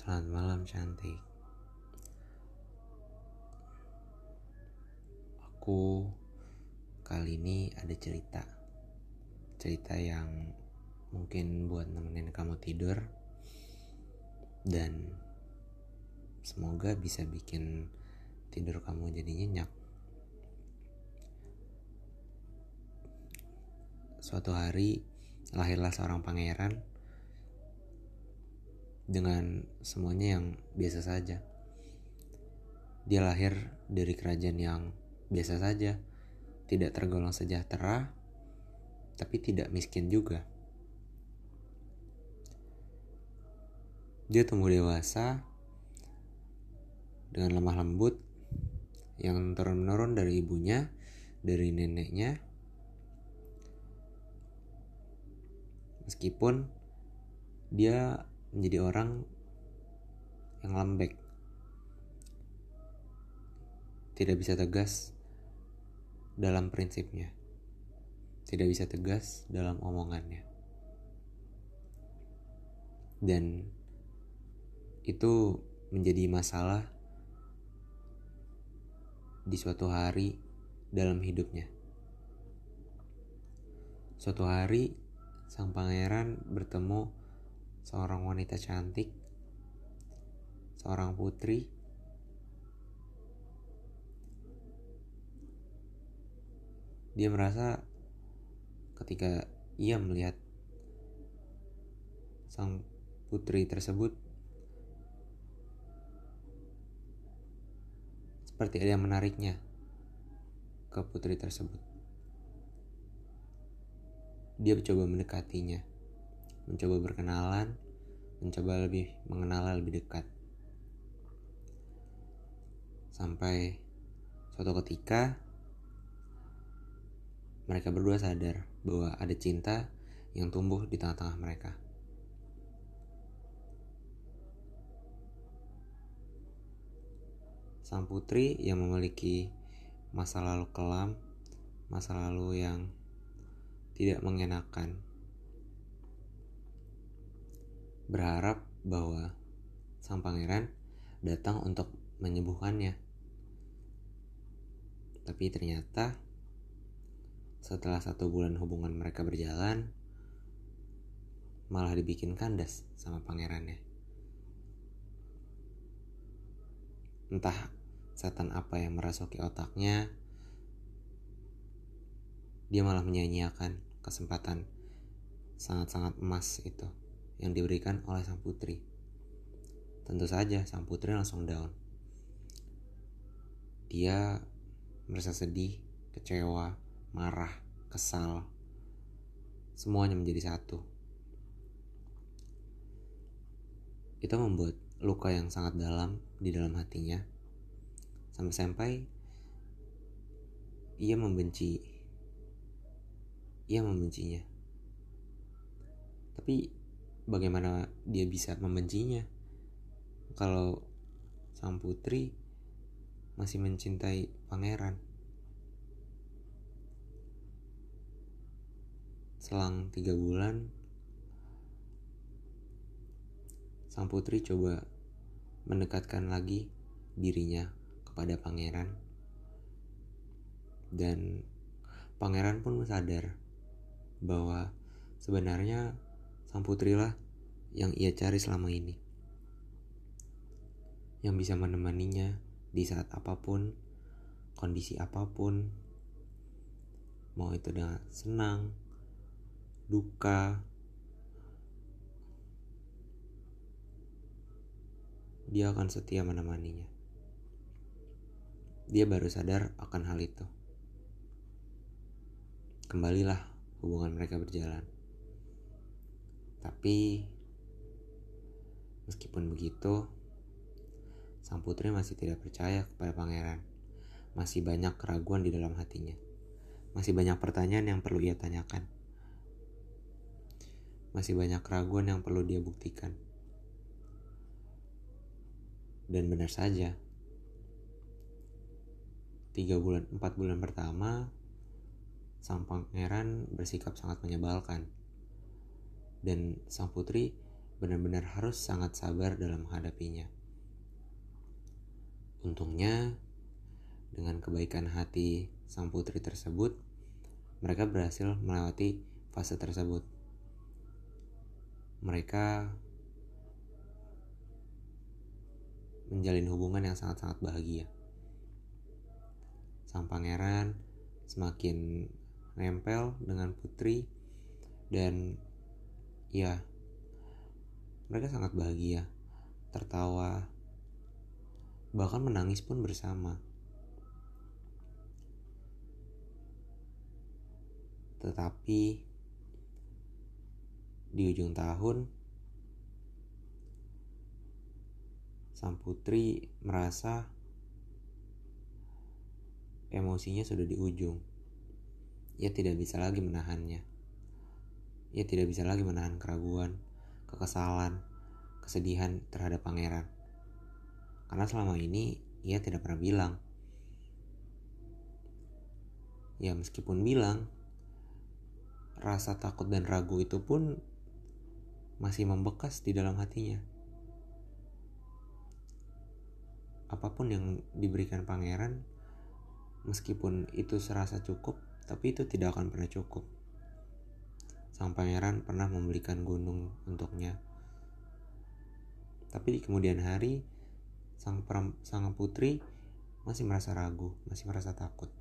Selamat malam cantik. Aku kali ini ada cerita. Cerita yang mungkin buat nemenin kamu tidur dan semoga bisa bikin tidur kamu jadi nyenyak. Suatu hari lahirlah seorang pangeran dengan semuanya yang biasa saja. Dia lahir dari kerajaan yang biasa saja, tidak tergolong sejahtera, tapi tidak miskin juga. Dia tumbuh dewasa dengan lemah lembut yang turun-menurun dari ibunya, dari neneknya. Meskipun dia menjadi orang yang lembek. Tidak bisa tegas dalam prinsipnya. Tidak bisa tegas dalam omongannya. Dan itu menjadi masalah di suatu hari dalam hidupnya. Suatu hari, sang pangeran bertemu seorang wanita cantik, seorang putri. Dia merasa ketika ia melihat sang putri tersebut seperti ada yang menariknya ke putri tersebut. Dia mencoba mendekatinya mencoba berkenalan, mencoba lebih mengenal lebih dekat. Sampai suatu ketika mereka berdua sadar bahwa ada cinta yang tumbuh di tengah-tengah mereka. Sang putri yang memiliki masa lalu kelam, masa lalu yang tidak mengenakan, berharap bahwa sang pangeran datang untuk menyembuhkannya. Tapi ternyata setelah satu bulan hubungan mereka berjalan, malah dibikin kandas sama pangerannya. Entah setan apa yang merasuki otaknya, dia malah menyanyiakan kesempatan sangat-sangat emas itu yang diberikan oleh sang putri. Tentu saja sang putri langsung down. Dia merasa sedih, kecewa, marah, kesal. Semuanya menjadi satu. Itu membuat luka yang sangat dalam di dalam hatinya. Sampai-sampai ia membenci. Ia membencinya. Tapi bagaimana dia bisa membencinya kalau sang putri masih mencintai pangeran. Selang tiga bulan, sang putri coba mendekatkan lagi dirinya kepada pangeran. Dan pangeran pun sadar bahwa sebenarnya sang putri lah yang ia cari selama ini. Yang bisa menemaninya di saat apa pun, kondisi apa pun, mau itu dengan senang, duka, dia akan setia menemaninya. Dia baru sadar akan hal itu. Kembalilah hubungan mereka berjalan. Tapi meskipun begitu, sang putri masih tidak percaya kepada pangeran. Masih banyak keraguan di dalam hatinya. Masih banyak pertanyaan yang perlu ia tanyakan. Masih banyak keraguan yang perlu dia buktikan. Dan benar saja, tiga bulan, empat bulan pertama, sang pangeran bersikap sangat menyebalkan dan sang putri benar-benar harus sangat sabar dalam menghadapinya. Untungnya, dengan kebaikan hati sang putri tersebut, mereka berhasil melewati fase tersebut. Mereka menjalin hubungan yang sangat-sangat bahagia. Sang pangeran semakin nempel dengan putri dan ya mereka sangat bahagia, tertawa, bahkan menangis pun bersama. Tetapi di ujung tahun, sang putri merasa emosinya sudah di ujung. Ia tidak bisa lagi menahannya. Ia tidak bisa lagi menahan keraguan, kekesalan, kesedihan terhadap pangeran. Karena selama ini ia tidak pernah bilang. Ya meskipun bilang, rasa takut dan ragu itu pun masih membekas di dalam hatinya. Apa pun yang diberikan pangeran, meskipun itu serasa cukup, tapi itu tidak akan pernah cukup. Sang pangeran pernah memberikan gunung untuknya. Tapi di kemudian hari, sang, sang putri masih merasa ragu, masih merasa takut.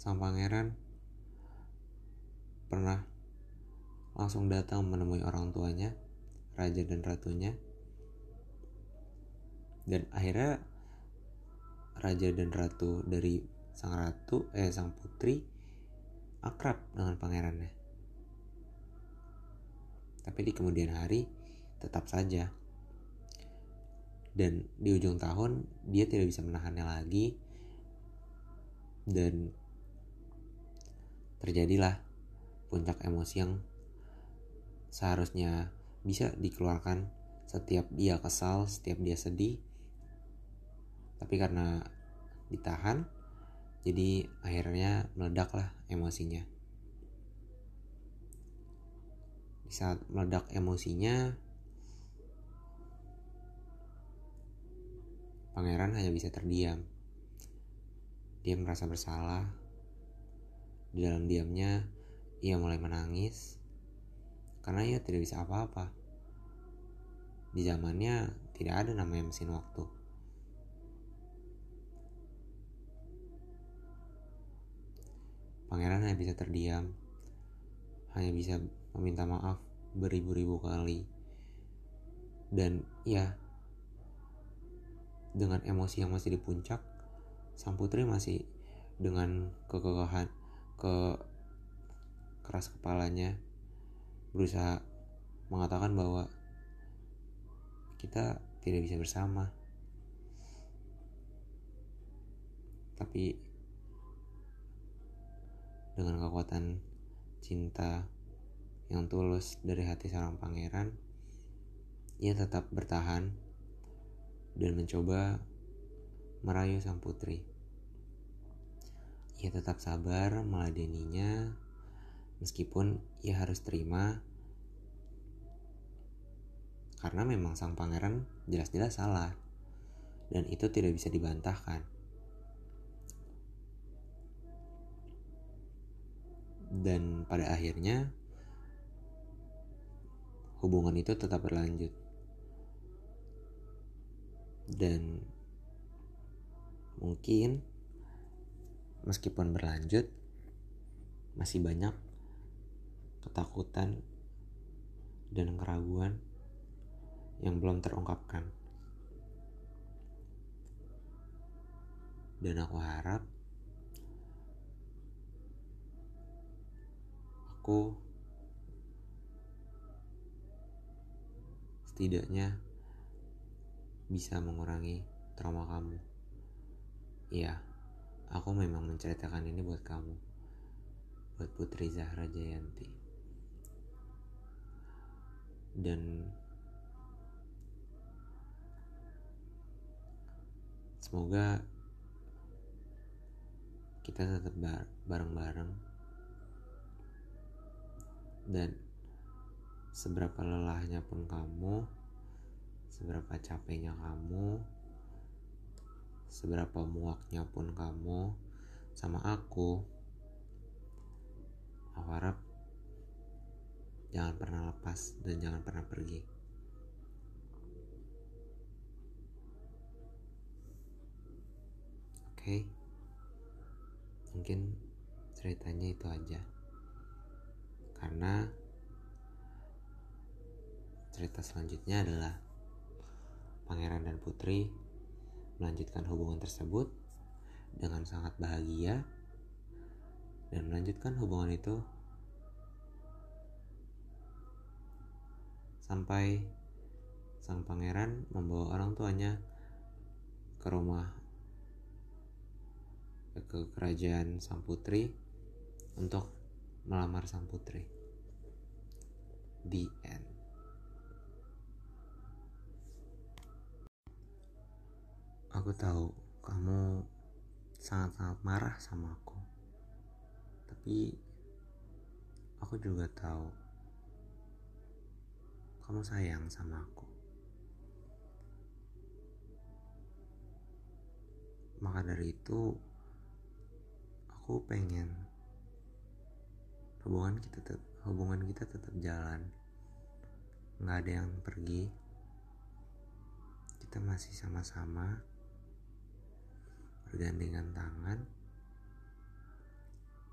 Sang pangeran pernah langsung datang menemui orang tuanya, raja dan ratunya. Dan akhirnya raja dan ratu dari sang ratu eh sang putri akrab dengan pangerannya. Tapi di kemudian hari tetap saja dan di ujung tahun dia tidak bisa menahannya lagi dan terjadilah puncak emosi yang seharusnya bisa dikeluarkan setiap dia kesal, setiap dia sedih. Tapi karena ditahan, jadi akhirnya meledaklah emosinya. Di saat meledak emosinya, Pangeran hanya bisa terdiam. Dia merasa bersalah. Di dalam diamnya, ia mulai menangis karena ia tidak bisa apa-apa. Di zamannya tidak ada namanya mesin waktu. Pangeran hanya bisa terdiam, hanya bisa meminta maaf beribu-ribu kali. Dan ya, dengan emosi yang masih di puncak, sang putri masih dengan kekekahan ke keras kepalanya berusaha mengatakan bahwa kita tidak bisa bersama. Tapi dengan kekuatan cinta yang tulus dari hati seorang pangeran, ia tetap bertahan dan mencoba merayu sang putri. Ia tetap sabar meladeninya meskipun ia harus terima karena memang sang pangeran jelas-jelas salah dan itu tidak bisa dibantahkan. Dan pada akhirnya hubungan itu tetap berlanjut dan mungkin meskipun berlanjut masih banyak ketakutan dan keraguan yang belum terungkapkan. Dan aku harap aku setidaknya bisa mengurangi trauma kamu. Iya, aku memang menceritakan ini buat kamu. Buat Putri Zahra Jayanti. Dan semoga kita tetap bareng-bareng dan seberapa lelahnya pun kamu, seberapa capeknya kamu, seberapa muaknya pun kamu sama aku, aku harap jangan pernah lepas dan jangan pernah pergi. Oke, okay? mungkin ceritanya itu aja, karena cerita selanjutnya adalah Pangeran dan Putri melanjutkan hubungan tersebut dengan sangat bahagia dan melanjutkan hubungan itu sampai sang pangeran membawa orang tuanya ke rumah ke kerajaan sang putri untuk melamar sang putri. The end. Aku tahu kamu sangat-sangat marah sama aku. Tapi aku juga tahu kamu sayang sama aku. Maka dari itu, aku pengen hubungan kita tetap hubungan kita tetap jalan. Nggak ada yang pergi. Kita masih sama-sama bergandengan tangan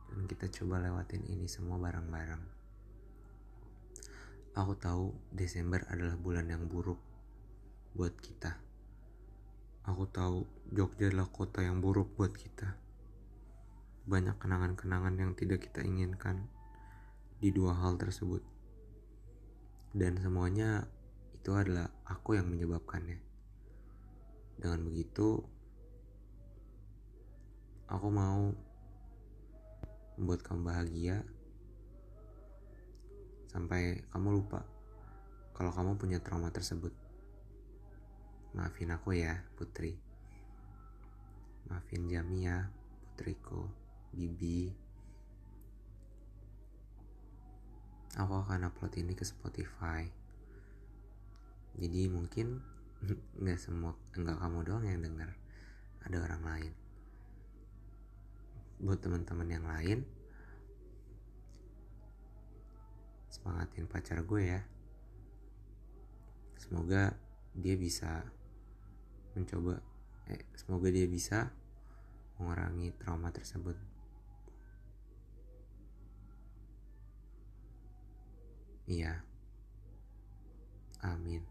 dan kita coba lewatin ini semua bareng-bareng. Aku tahu Desember adalah bulan yang buruk buat kita. Aku tahu Jogja adalah kota yang buruk buat kita. Banyak kenangan-kenangan yang tidak kita inginkan di dua hal tersebut. Dan semuanya itu adalah aku yang menyebabkannya. Dengan begitu, aku mau membuat kamu bahagia sampai kamu lupa kalau kamu punya trauma tersebut. Maafin aku ya, Putri. Maafin Jamia, putriku, Bibi. Aku akan upload ini ke Spotify. Jadi mungkin nggak semua nggak kamu doang yang dengar, ada orang lain. Buat teman-teman yang lain, semangatin pacar gue ya semoga dia bisa mencoba eh, semoga dia bisa mengurangi trauma tersebut iya. Amin.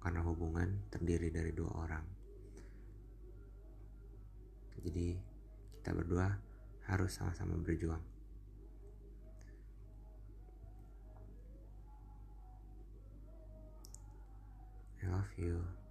Karena hubungan terdiri dari dua orang. Jadi kita berdua harus sama-sama berjuang. I love you.